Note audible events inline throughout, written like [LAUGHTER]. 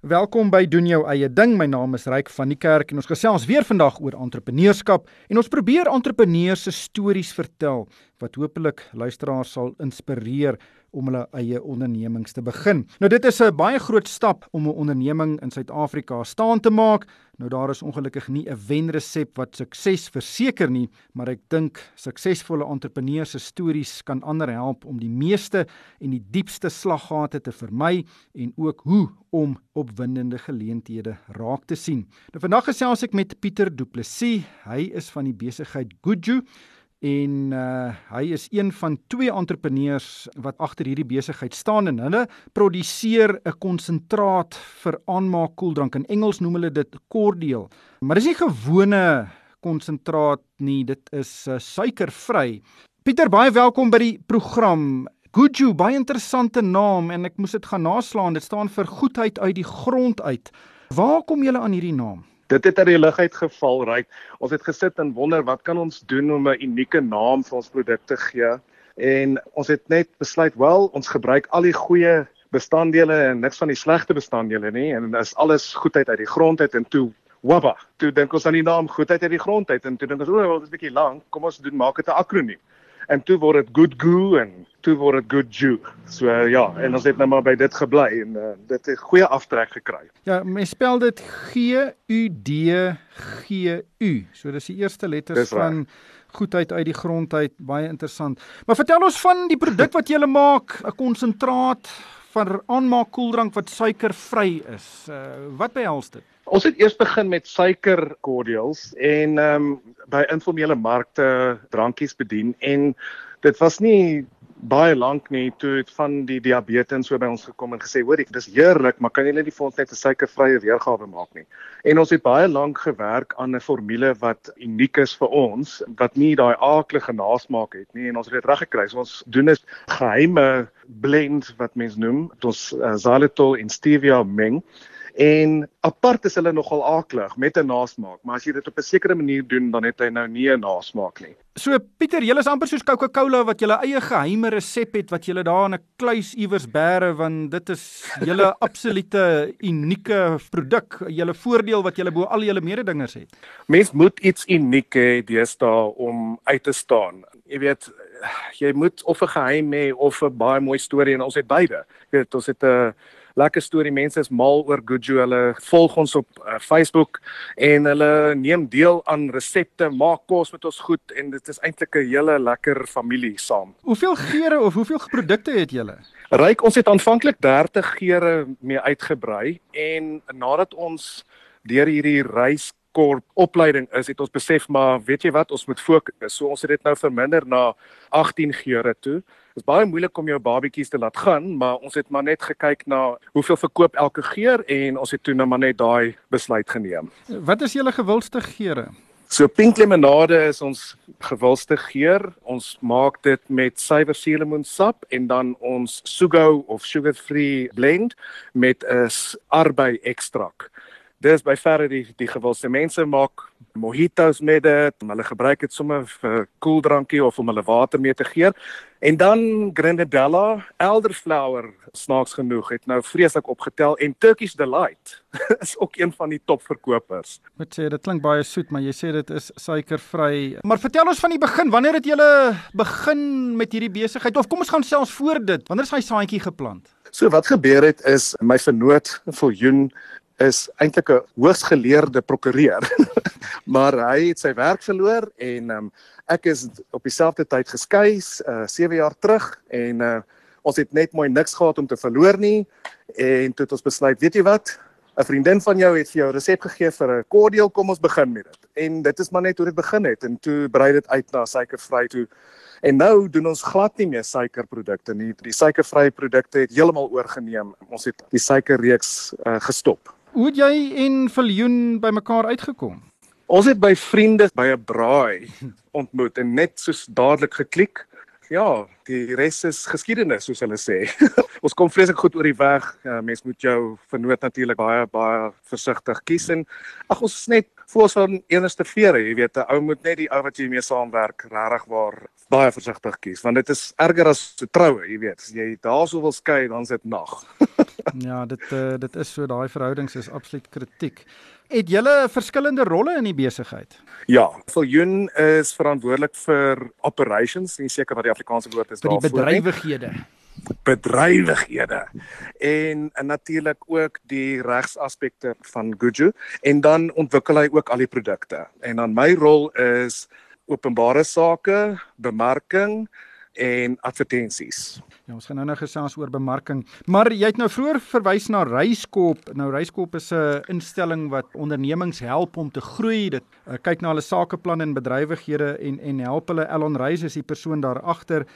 Welkom by doen jou eie ding. My naam is Ryk van die Kerk en ons gesels weer vandag oor entrepreneurskap en ons probeer entrepreneurs se stories vertel wat hopelik luisteraars sal inspireer om hulle eie ondernemings te begin. Nou dit is 'n baie groot stap om 'n onderneming in Suid-Afrika staan te maak. Nou daar is ongelukkig nie 'n wenresep wat sukses verseker nie, maar ek dink suksesvolle entrepreneurs se stories kan ander help om die meeste en die diepste slaggate te vermy en ook hoe om opwindende geleenthede raak te sien. Nou vandag gesels ek met Pieter Du Plessis. Hy is van die besigheid Goodju en uh, hy is een van twee entrepreneurs wat agter hierdie besigheid staan en hulle produseer 'n konsentraat vir aanmaak koeldrank. In Engels noem hulle dit cordial maar dis nie gewone konsentraat nie dit is uh, suikervry. Pieter baie welkom by die program. Goodju baie interessante naam en ek moes dit gaan naslaan. Dit staan vir goedheid uit die grond uit. Waar kom julle aan hierdie naam dit het uit die lug uit geval ry. Ons het gesit en wonder wat kan ons doen om 'n unieke naam vir ons produk te gee? En ons het net besluit, wel, ons gebruik al die goeie bestanddele en niks van die slegte bestanddele nie en is alles goedheid uit die grond uit en toe wabba. Toe dink ons aan die naam goedheid uit die grond uit en toe dink ons, o, wel, dit is 'n bietjie lank. Kom ons doen maak dit 'n akroniem en toe word dit good goo en toe word dit good ju. So uh, ja, en ons het nou maar by dit gebly en uh, dit het goeie aftrek gekry. Ja, mens spel dit G U D G U. So dis die eerste letters van goedheid uit die grond uit, baie interessant. Maar vertel ons van die produk wat jy maak, 'n konsentraat van aanmaak koeldrank wat suikervry is. Uh, wat behels dit? Ons het eers begin met suiker cordials en ehm um, by informele markte drankies bedien en dit was nie baie lank nie toe het van die diabetes so by ons gekom en gesê hoor dis heerlik maar kan net nie vir ons net 'n suikervrye weergawe maak nie? En ons het baie lank gewerk aan 'n formule wat uniek is vir ons wat nie daai aaklige nasmaak het nie en ons het dit reg gekry. So ons doen 'n geheime blend wat mens noem ons uh, xylitol en stevia meng En apart is hulle nogal aaklig met 'n nasmaak, maar as jy dit op 'n sekere manier doen, dan het hy nou nie 'n nasmaak nie. So Pieter, julle is amper soos Coca-Cola wat julle eie geheime resep het wat julle daar in 'n kluis iewers bære want dit is julle [LAUGHS] absolute unieke produk, julle voordeel wat julle bo al julle mededingers het. Mens moet iets uniek hê deesdae om uit te staan. Jy weet, jy moet of 'n geheim hê of 'n baie mooi storie en ons het beide. Jy weet, ons het 'n lekker storie. Mense is mal oor Goodju. Hulle volg ons op uh, Facebook en hulle neem deel aan resepte, maak kos met ons goed en dit is eintlik 'n hele lekker familie saam. Hoeveel geure of hoeveel produkte het julle? Ryk, ons het aanvanklik 30 geure mee uitgebrei en nadat ons deur hierdie reis korp opleiding is het ons besef maar weet jy wat ons moet fokus so ons het dit nou verminder na 18 geure toe Dit is baie moeilik om jou babetjies te laat gaan, maar ons het maar net gekyk na hoeveel verkoop elke geur en ons het toe nou maar net daai besluit geneem. Wat is julle gewildste geure? So pink lemonade is ons gewildste geur. Ons maak dit met suiwer suurlemoensap en dan ons sugo of sugar-free blend met 'n arbei ekstrak. Dis by verre die die gewildste mense maak mojitos met dit. Hulle gebruik dit sommer vir koeldrankie of om hulle water mee te geur. En dan Grenadella elderflower snaaks genoeg het nou vreeslik opgetel en Turkish Delight [LAUGHS] is ook een van die topverkopers. Wat sê dit klink baie soet, maar jy sê dit is suikervry. Maar vertel ons van die begin. Wanneer het julle begin met hierdie besigheid of kom ons gaan selfs voor dit? Wanneer is hy saadjie geplant? So wat gebeur het is my vernoot Viljoen is eintlik 'n hoogsgeleerde prokureur. [LAUGHS] maar hy het sy werk verloor en um, ek is op dieselfde tyd geskei, uh 7 jaar terug en uh ons het net mooi niks gehad om te verloor nie en toe het ons besluit, weet jy wat? 'n Vriendin van jou het vir jou resep gegee vir 'n cordial, kom ons begin met dit. En dit is maar net hoe dit begin het en toe brei dit uit na suikervry toe. En nou doen ons glad nie meer suikerprodukte nie. Die suikervrye produkte het heeltemal oorgeneem. Ons het die suikerreeks uh, gestop. Hoe het jy en Viljoen bymekaar uitgekom? Ons het by vriende by 'n braai [LAUGHS] ontmoet en net soos dadelik geklik. Ja, die res is geskiedenis soos hulle sê. [LAUGHS] ons kom vreeslik goed oor die weg. Ja, mens moet jou vernoot natuurlik baie baie versigtig kies en ag ons is net voels van enigste vere, jy weet, 'n ou moet net die ou wat jy mee saamwerk regtig waar baie versigtig kies want dit is erger as 'n troue, jy weet. As jy daarso wil skei, dan is dit nag. [LAUGHS] ja, dit uh, dit is so daai verhoudings is absoluut kritiek. Het julle verskillende rolle in die besigheid? Ja, Viljoen is verantwoordelik vir operations, nie seker wat die Afrikaanse woord is daarvoor nie. Vir die bedrywighede. Bedrywighede. En, en natuurlik ook die regsaspekte van Guju en dan ontwikkel hy ook al die produkte. En dan my rol is openbare sake, bemarking en advertensies. Ja, ons gaan nou nou gesels oor bemarking. Maar jy het nou vroeër verwys na Reiskop. Nou Reiskop is 'n instelling wat ondernemings help om te groei. Dit uh, kyk na hulle sakeplan en bedrywighede en en help hulle. Elon Reis is die persoon daar agter.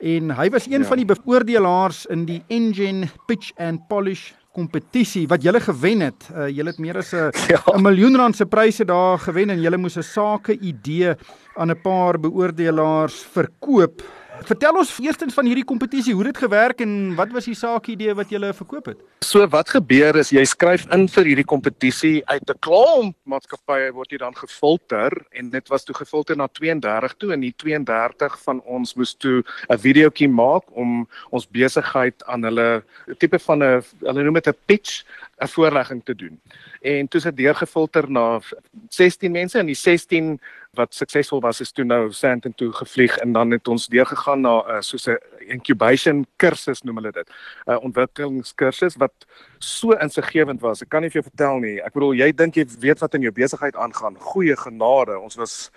En hy was een ja. van die beoordelaars in die Engine Pitch and Polish kompetisie wat julle gewen het. Uh, julle het meer as 'n [LAUGHS] ja. miljoen rand se pryse daar gewen en julle moes 'n sake idee aan 'n paar beoordelaars verkoop. Vertel ons eerstens van hierdie kompetisie, hoe dit gewerk en wat was die saak idee wat jy verkoop het? So wat gebeur is jy skryf in vir hierdie kompetisie uit 'n klomp maatskappye word jy dan gefilter en dit was toe gefilter na 32 toe en die 32 van ons moes toe 'n videoetjie maak om ons besigheid aan hulle tipe van 'n hulle noem dit 'n pitch 'n voorlegging te doen. En toe is dit deurgefilter na 16 mense en die 16 wat suksesvol was is toe nou Sandton toe gevlieg en dan het ons deurgegaan na uh, soos 'n incubation kursus noem hulle dit. 'n uh, Ontwikkelingskursus wat so insiggewend was. Ek kan nie vir jou vertel nie. Ek bedoel jy dink jy weet wat in jou besigheid aangaan. Goeie genade. Ons was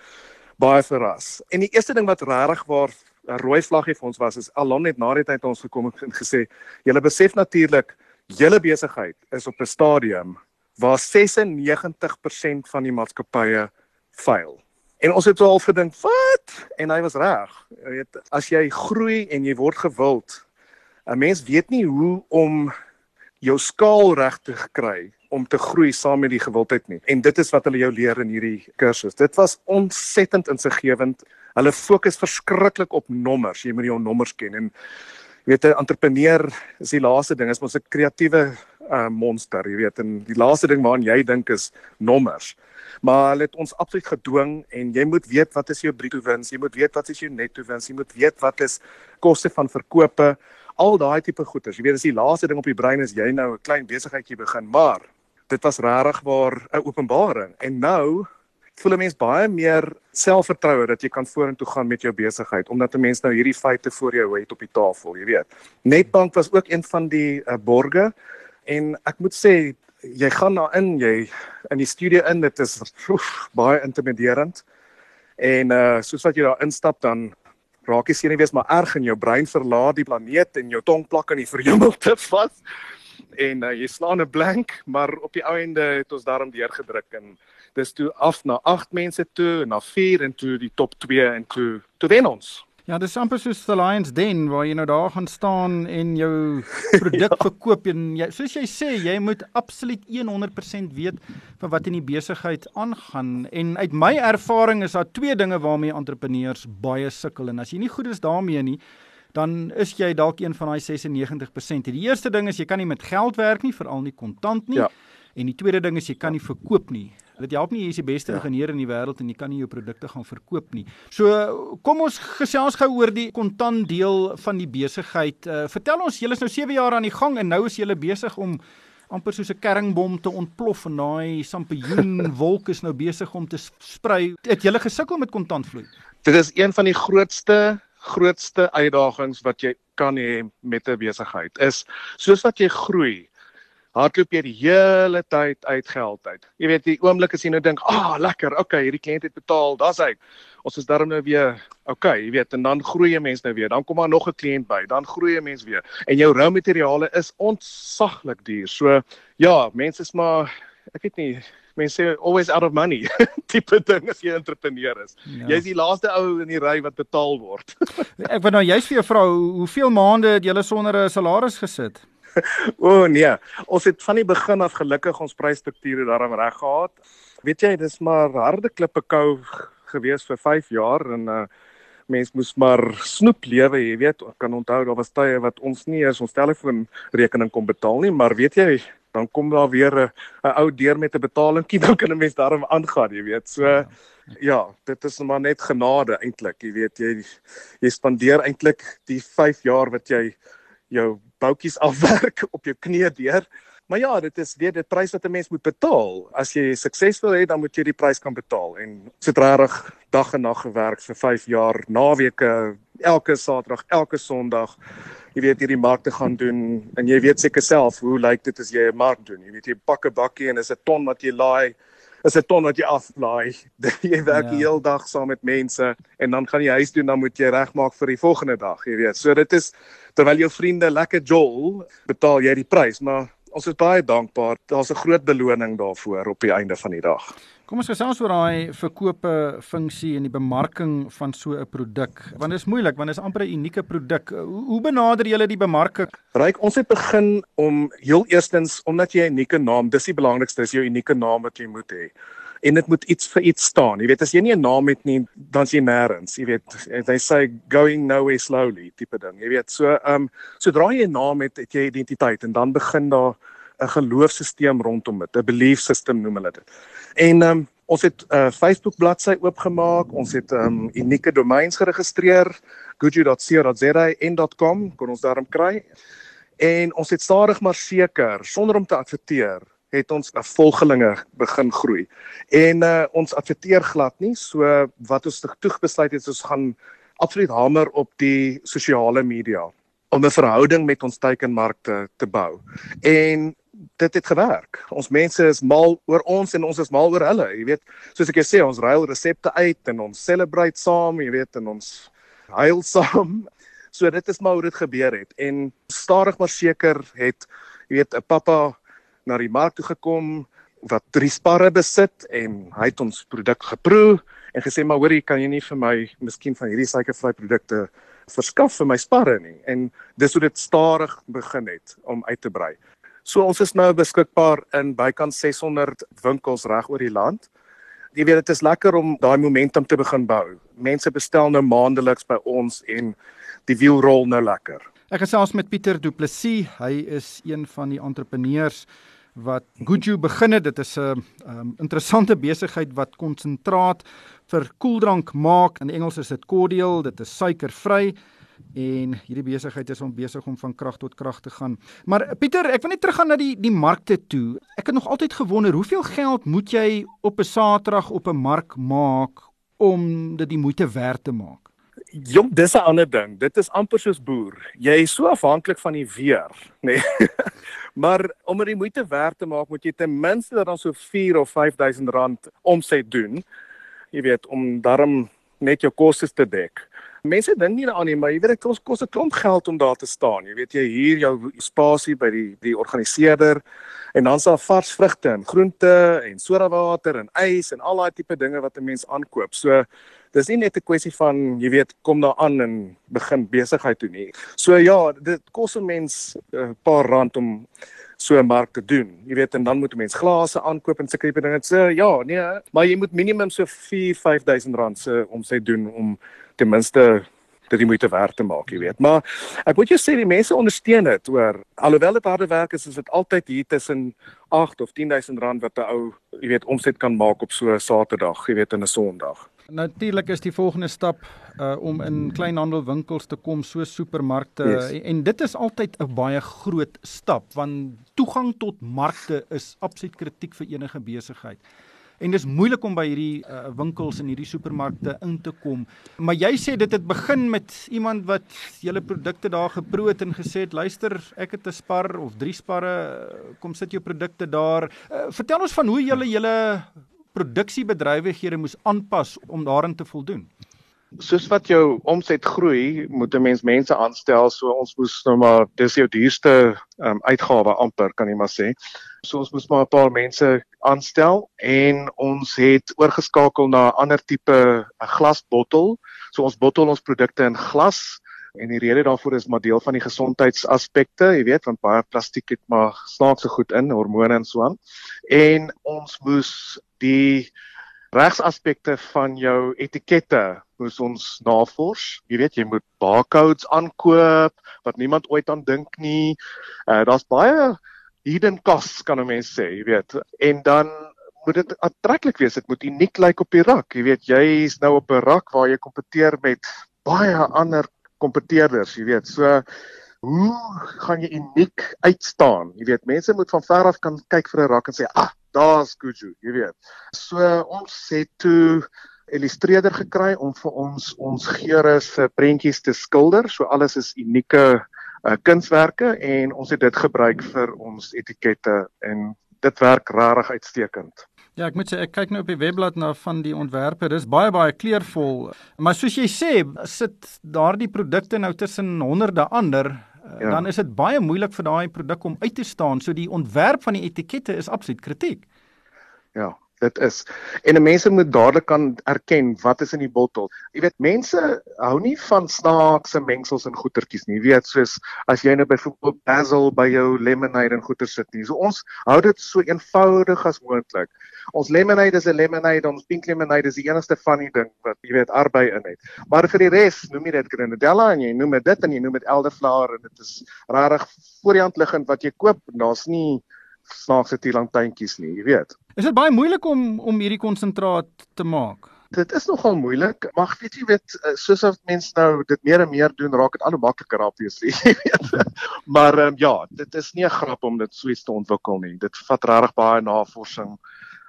baie verras. En die eerste ding wat regtig waar 'n rooi vlaggie vir ons was is Alon het na die tyd ons gekom en gesê, "Julle besef natuurlik, julle besigheid is op 'n stadium waar 96% van die maatskappye faal." En ons het al gedink, "Wat?" En hy was reg. Jy weet, as jy groei en jy word gewild, 'n mens weet nie hoe om jou skaal reg te kry om te groei saam met die gewildheid nie. En dit is wat hulle jou leer in hierdie kursus. Dit was ontsettend insiggewend. Hulle fokus verskriklik op nommers. Jy moet die nommers ken en jy weet 'n entrepreneur is die laaste ding, is mos 'n kreatiewe uh, monster, jy weet. En die laaste ding waaraan jy dink is nommers maar hulle het ons absoluut gedwing en jy moet weet wat is jou bruto wins, jy moet weet wat is jou netto wins, jy moet weet wat is koste van verkope, al daai tipe goeders. Jy weet as die laaste ding op die brein is jy nou 'n klein besigheidjie begin, maar dit was regtig waar 'n openbaring en nou voel 'n mens baie meer selfvertroue dat jy kan vorentoe gaan met jou besigheid omdat 'n mens nou hierdie feite voor jou het op die tafel, jy weet. Netbank was ook een van die uh, borge en ek moet sê jy gaan daar in, jy in die studio in, dit is oef, baie intimiderend. En uh soos wat jy daar instap dan raak jy senuwees maar erg in jou brein verlaat die planeet en jou tong plak in die verhemelte [LAUGHS] vas. En uh, jy slaan 'n blank, maar op die ou ende het ons daarom deurgedruk en dis toe af na 8 mense toe en na 4 en toe die top 2 en toe toe wen ons. Ja, dis amper soos the Lions Den waar jy nou daar gaan staan en jou produk [LAUGHS] ja. verkoop en jy soos jy sê, jy moet absoluut 100% weet van wat in die besigheid aangaan en uit my ervaring is daar twee dinge waarmee entrepreneurs baie sukkel en as jy nie goed is daarmee nie, dan is jy dalk een van daai 96%. Die eerste ding is jy kan nie met geld werk nie, veral nie kontant nie. Ja. En die tweede ding is jy kan nie verkoop nie. Dit help nie jy is die beste ja. ingenieur in die wêreld en jy kan nie jou produkte gaan verkoop nie. So kom ons gesels gou oor die kontant deel van die besigheid. Uh, vertel ons, julle is nou 7 jaar aan die gang en nou is julle besig om amper soos 'n kerringbom te ontplof en daai sampioen [LAUGHS] wolk is nou besig om te sprei. Het julle gesukkel met kontantvloei? Dit is een van die grootste grootste uitdagings wat jy kan hê met 'n besigheid. Is soos wat jy groei, hardloop jy die hele tyd uit geld uit. Jy weet die oomblik as jy nou dink, "Ag, oh, lekker, okay, hierdie kliënt het betaal, daar's hy. Ons is darm nou weer okay, jy weet, en dan groei jy mens nou weer. Dan kom daar nog 'n kliënt by, dan groei jy mens weer. En jou rou materiale is ontsaglik duur. So ja, mense is maar ek weet nie mense sê always out of money [LAUGHS] tipe ding as jy entrepreneur is. Ja. Jy's die laaste ou in die ry wat betaal word. [LAUGHS] ek wil nou juist vir jou vra, hoeveel maande het jy sonder 'n salaris gesit? [LAUGHS] o oh, nee, ons het van die begin af gelukkig ons prysstrukture daarom reg gehad. Weet jy, dis maar harde klippe kou gewees vir 5 jaar en uh mens moes maar snoep lewe, jy weet. Ek kan onthou daar was tye wat ons nie eens ons telefoonrekening kon betaal nie, maar weet jy, dan kom daar weer 'n ou deur met 'n betalingkie, [LAUGHS] dan kan 'n mens daarom aangaan, jy weet. So ja, ja dit is maar net genade eintlik, jy weet jy jy spandeer eintlik die 5 jaar wat jy jou boutjies [LAUGHS] afwerk op jou knie deur. Maar ja, dit is weer dit prys wat 'n mens moet betaal. As jy suksesvol is, dan moet jy die prys kan betaal. En het regtig dag en nag gewerk vir 5 jaar, naweke, elke Saterdag, elke Sondag. Jy weet hierdie markte gaan doen en jy weet seker self hoe lyk dit as jy 'n mark doen. Jy weet jy pak 'n bakkie en is 'n ton wat jy laai is 'n ton wat jy aflaai. [LAUGHS] jy werk ja. die hele dag saam met mense en dan gaan jy huis toe en dan moet jy regmaak vir die volgende dag, jy weet. So dit is terwyl jou vriende lekker jol, betaal jy die prys, maar ons is baie dankbaar. Daar's 'n groot beloning daarvoor op die einde van die dag. Kom ons gesels oor daai verkope funksie en die bemarking van so 'n produk. Want dit is moeilik, want dit is amper 'n unieke produk. Hoe, hoe benader julle die bemarking? Ryk, ons het begin om heel eerstens omdat jy 'n unieke naam, dis die belangrikste, is jou unieke naam wat jy moet hê. En dit moet iets vir iets staan. Jy weet as jy nie 'n naam het nie, dan sien nêrens. Jy weet, they say going nowhere slowly tipe ding. Jy weet, so ehm um, sodra jy 'n naam het, het jy identiteit en dan begin daar 'n geloofsisteem rondom dit, 'n belief system noem hulle dit. En ehm um, ons het 'n uh, Facebook bladsy oopgemaak, ons het ehm um, unieke domeins geregistreer, goodju.co.za en .com kon ons daarom kry. En ons het stadig maar seker, sonder om te adverteer, het ons 'n volgelinge begin groei. En uh, ons adverteer glad nie, so wat ons toe besluit het is ons gaan absoluut hamer op die sosiale media om 'n verhouding met ons teikenmarkte te bou. En dit het gewerk. Ons mense is mal oor ons en ons is mal oor hulle. Jy weet, soos ek jou sê, ons ruil resepte uit en ons celebrate saam, jy weet, en ons huil saam. So dit is maar hoe dit gebeur het. En stadig maar seker het jy weet 'n pappa na die mark toe gekom wat drie sparre besit en hy het ons produk geproe en gesê maar hoorie kan jy nie vir my miskien van hierdie suikervry produkte verskaf vir my sparre nie en dis hoe dit stadig begin het om uit te brei. So ons is nou beskikbaar in bykans 600 winkels reg oor die land. Jy weet dit is lekker om daai momentum te begin bou. Mense bestel nou maandeliks by ons en die wiel rol nou lekker. Ek gesels met Pieter Du Plessis. Hy is een van die entrepreneurs wat Goodju begin het. Dit is 'n um, interessante besigheid wat konsentraat vir koeldrank maak. In Engels is dit cordial. Dit is suikervry en hierdie besigheid is om besig om van krag tot krag te gaan. Maar Pieter, ek wil net teruggaan na die die markte toe. Ek het nog altyd gewonder, hoeveel geld moet jy op 'n Saterdag op 'n mark maak om dit die moeite werd te maak? Jong, dis 'n ander ding. Dit is amper soos boer. Jy is so afhanklik van die weer, nê. Nee. [LAUGHS] maar om dit moeite werd te maak, moet jy ten minste dan so 4 of 5000 rand omset doen. Jy weet, om daarom net jou kostes te dek. Mense dink nie daaraan nie, maar jy weet dit kos kos 'n klomp geld om daar te staan. Jy weet jy huur jou spasie by die die organiseerder en dan's daar vars vrugte en groente en sodawater en ys en al daai tipe dinge wat 'n mens aankoop. So dis nie net 'n kwessie van jy weet kom daar aan en begin besigheid doen nie. So ja, dit kos 'n mens 'n uh, paar rand om so 'n mark te doen. Jy weet en dan moet 'n mens glase aankoop en tipe dinge. So ja, nee, maar jy moet minimum so 4-5000 rand se om sy doen om ten minste dit die moeite werd te maak, jy weet. Maar ek moet jou sê die mense ondersteun dit, hoor. Alhoewel dit harde werk is, is dit altyd hier tussen 8 of 10000 rand wat 'n ou, jy weet, omset kan maak op so 'n Saterdag, jy weet, in 'n Sondag. Natuurlik is die volgende stap uh om in kleinhandelwinkels te kom so supermarkte yes. en, en dit is altyd 'n baie groot stap want toegang tot markte is absoluut kritiek vir enige besigheid. En dis moeilik om by hierdie uh, winkels en hierdie supermarkte in te kom. Maar jy sê dit het begin met iemand wat julle produkte daar geproe het en gesê het, "Luister, ek het 'n spar of drie sparre, kom sit jou produkte daar." Uh, vertel ons van hoe julle julle produksiebedrywighede moes aanpas om daarin te voldoen. Soos wat jou omset groei, moet 'n mens mense aanstel, so ons moes nou maar dis jou duurste um, uitgawe amper kan jy maar sê. So ons moes maar 'n paar mense aanstel en ons het oorgeskakel na 'n ander tipe glasbottel. So ons bottel ons produkte in glas en die rede daarvoor is maar deel van die gesondheidsaspekte, jy weet, want baie plastiek het maar snaakse goed in, hormone en so aan. En ons moes die regsaspekte van jou etikette moes ons navors. Jy weet, jy moet barcodes aankoop wat niemand ooit aan dink nie. Uh, Daar's baie hidden costs kan 'n mens sê, jy weet. En dan moet dit aantreklik wees. Dit moet uniek lyk op die rak. Jy weet, jy is nou op 'n rak waar jy kompeteer met baie ander kompeteerders, jy weet. So hoe gaan jy uniek uitstaan? Jy weet, mense moet van ver af kan kyk vir 'n rak en sê, "Ag, ah, daar's Kuju," jy weet. So ons het toe illustreerder gekry om vir ons ons geure se prentjies te skilder. So alles is unieke uh, kunswerke en ons het dit gebruik vir ons etikette en dit werk regtig uitstekend. Ja, ek moet sê ek kyk nou op die webblad na van die ontwerpe. Dis baie baie kleurvol. Maar soos jy sê, sit daardie produkte nou tussen honderde ander, ja. dan is dit baie moeilik vir daai produk om uit te staan. So die ontwerp van die etikette is absoluut kritiek. Ja, dit is. En mense moet dadelik kan erken wat is in die bottel. Jy weet mense hou nie van snaakse mengsels en goetertjies nie. Jy weet soos as jy nou byvoorbeeld basil by jou lemonade en goeter sit nie. So ons hou dit so eenvoudig as moontlik. Ons lemonade is 'n lemonade, ons pink lemonade is die enigste van die ding wat jy weet arbei in het. Maar vir die res, noem jy dit grenadella en jy noem dit en jy noem dit elderflower en dit is regtig voor die hand liggend wat jy koop. Daar's nie snaakse tielantuintjies nie, jy weet. Is dit baie moeilik om om hierdie konsentraat te maak? Dit is nogal moeilik, maar weet jy weet eh, soos as mense nou dit meer en meer doen, raak dit al hoe makliker obviously, [LAUGHS] jy weet. Maar um, ja, dit is nie 'n grap om dit so iets te ontwikkel nie. Dit vat regtig baie navorsing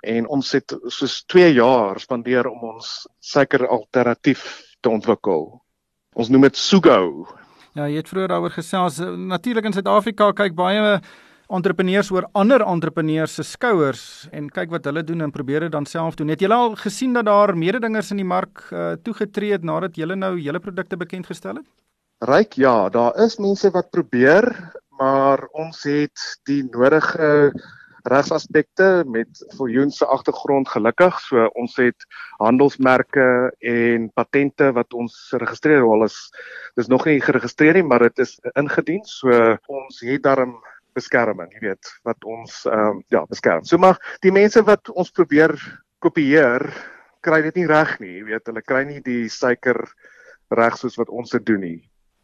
en ons het soos 2 jaar spandeer om ons suiker alternatief te ontwikkel. Ons noem dit Sugo. Ja, jy het vroeër daaroor gesels. Natuurlik in Suid-Afrika kyk baie entrepreneurs oor ander entrepreneurs se skouers en kyk wat hulle doen en probeer dit dan self doen. Het julle al gesien dat daar mededingers in die mark uh, toegetree het nadat julle nou julle produkte bekend gestel het? Ryk, ja, daar is mense wat probeer, maar ons het die nodige regsaspekte met Viljoen se agtergrond gelukkig. So ons het handelsmerke en patente wat ons geregistreer het. Dis dis nog nie geregistreer nie, maar dit is ingedien. So ons het daarom beskerming, jy weet, wat ons ehm um, ja, beskerm. So maar die mense wat ons probeer kopieer, kry dit nie reg nie, jy weet, hulle kry nie die suiker reg soos wat ons dit doen nie.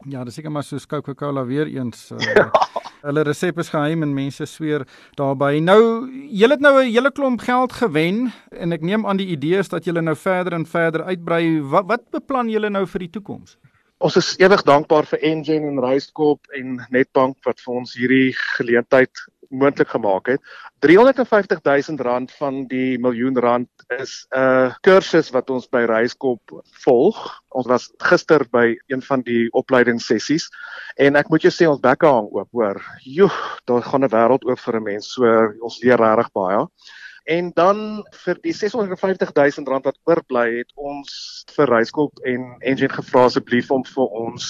Ja, dis seker maar soos Coca-Cola weer eens. Uh, ja. [LAUGHS] Hulle resep is geheim en mense sweer daarbey. Nou, julle het nou 'n hele klomp geld gewen en ek neem aan die idee is dat julle nou verder en verder uitbrei. Wat wat beplan julle nou vir die toekoms? Ons is ewig dankbaar vir Engen en Reiskop en Netbank wat vir ons hierdie geleentheid moontlik gemaak het. 350 000 rand van die miljoen rand is 'n kursus wat ons by Reiskop volg. Ons was gister by een van die opleidingssessies en ek moet jou sê ons bekke hang oop, hoor. Joe, daar gaan 'n wêreld oop vir 'n mens. So ons leer regtig baie. En dan vir die 650 000 rand wat oorbly het ons vir Reiskop en Engine gevra asseblief om vir ons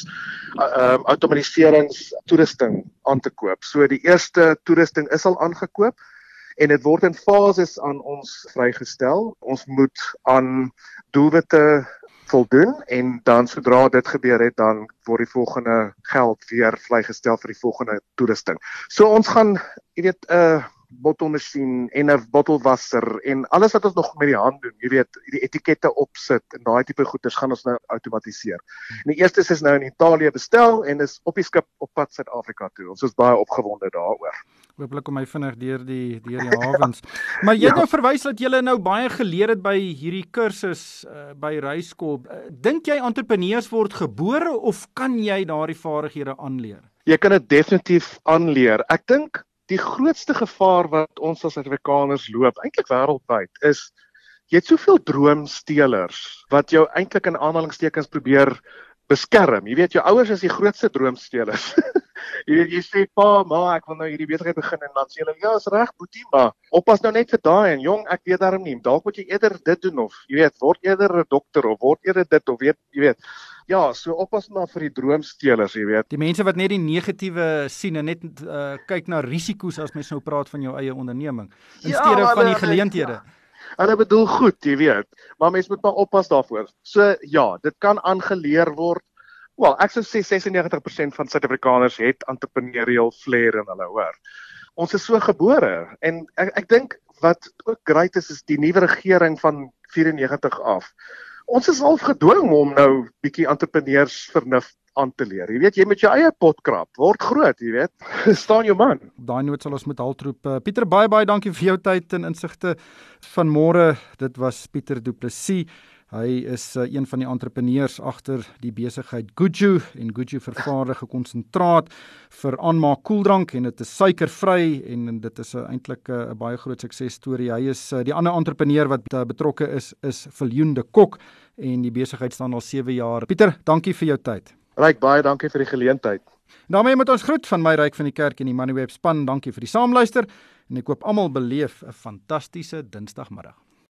uh, um outomatiserings toerusting aan te koop. So die eerste toerusting is al aangekoop en dit word in fases aan ons vrygestel. Ons moet aan doelwitte voldoen en dan sodra dit gebeur het dan word die volgende geld weer vrygestel vir die volgende toerusting. So ons gaan jy weet 'n uh, bottelmasjien en 'n bottelwasser en alles wat ons nog met die hand doen, jy weet, die etikette opsit en daai tipe goeders gaan ons nou outomatiseer. En die eerste is nou in Italië bestel en is op die skip op pad Suid-Afrika toe. Ons is baie opgewonde daaroor. Hooplik kom hy vinnig deur die deur die hawens. [LAUGHS] Maar jy het ja. nou verwys dat jy nou baie geleer het by hierdie kursus uh, by Reiskop. Uh, Dink jy entrepreneurs word gebore of kan jy daardie vaardighede aanleer? Jy kan dit definitief aanleer. Ek dink die grootste gevaar wat ons as Afrikaners loop, eintlik wêreldwyd, is jy het soveel droomstelers wat jou eintlik in aanhalingstekens probeer beskerm. Jy weet jou ouers is die grootste droomstelers. [LAUGHS] jy weet jy sê pa, ma, ek wil nou hierdie besigheid begin en dan sê hulle ja, is reg, boetie, maar oppas nou net vir daai en jong, ek weet daarom nie. Dalk moet jy eerder dit doen of jy weet, word eerder 'n dokter of word eerder dit of weet jy weet Ja, so oppas maar vir die droomstelers, jy weet. Die mense wat net die negatiewe sien en net uh, kyk na risiko's as mens nou praat van jou eie onderneming in ja, steede van die geleenthede. Hulle ja. bedoel goed, jy weet, maar mens moet maar oppas daarvoor. So ja, dit kan aangeleer word. Wel, ek sou sê 96% van Suid-Afrikaners het entrepreneurial flair in hulle, hoor. Ons is so gebore en ek ek dink wat ook great is is die nuwe regering van 94 af ons is al gedwing om nou bietjie entrepreneurs vernuf aan te leer. Jy weet jy met jou eie potkrap word groot, jy weet. [LAUGHS] staan jou man. Daai noot sal ons met haltroep. Uh, Pieter baie baie dankie vir jou tyd en insigte van môre. Dit was Pieter Du Plessis Hy is uh, een van die entrepreneurs agter die besigheid Guju en Guju vervaardig gekonsentraat vir aanmaak koeldrank en dit is suikervry en dit is 'n eintlik 'n baie groot suksesstorie. Hy is uh, die ander entrepreneur wat uh, betrokke is is Viljoen de Kok en die besigheid staan al 7 jaar. Pieter, dankie vir jou tyd. Ryk baie dankie vir die geleentheid. daarmee moet ons groet van my ryk van die kerk en die Moneyweb span. Dankie vir die saamluister en ek koop almal beleef 'n fantastiese Dinsdagmiddag.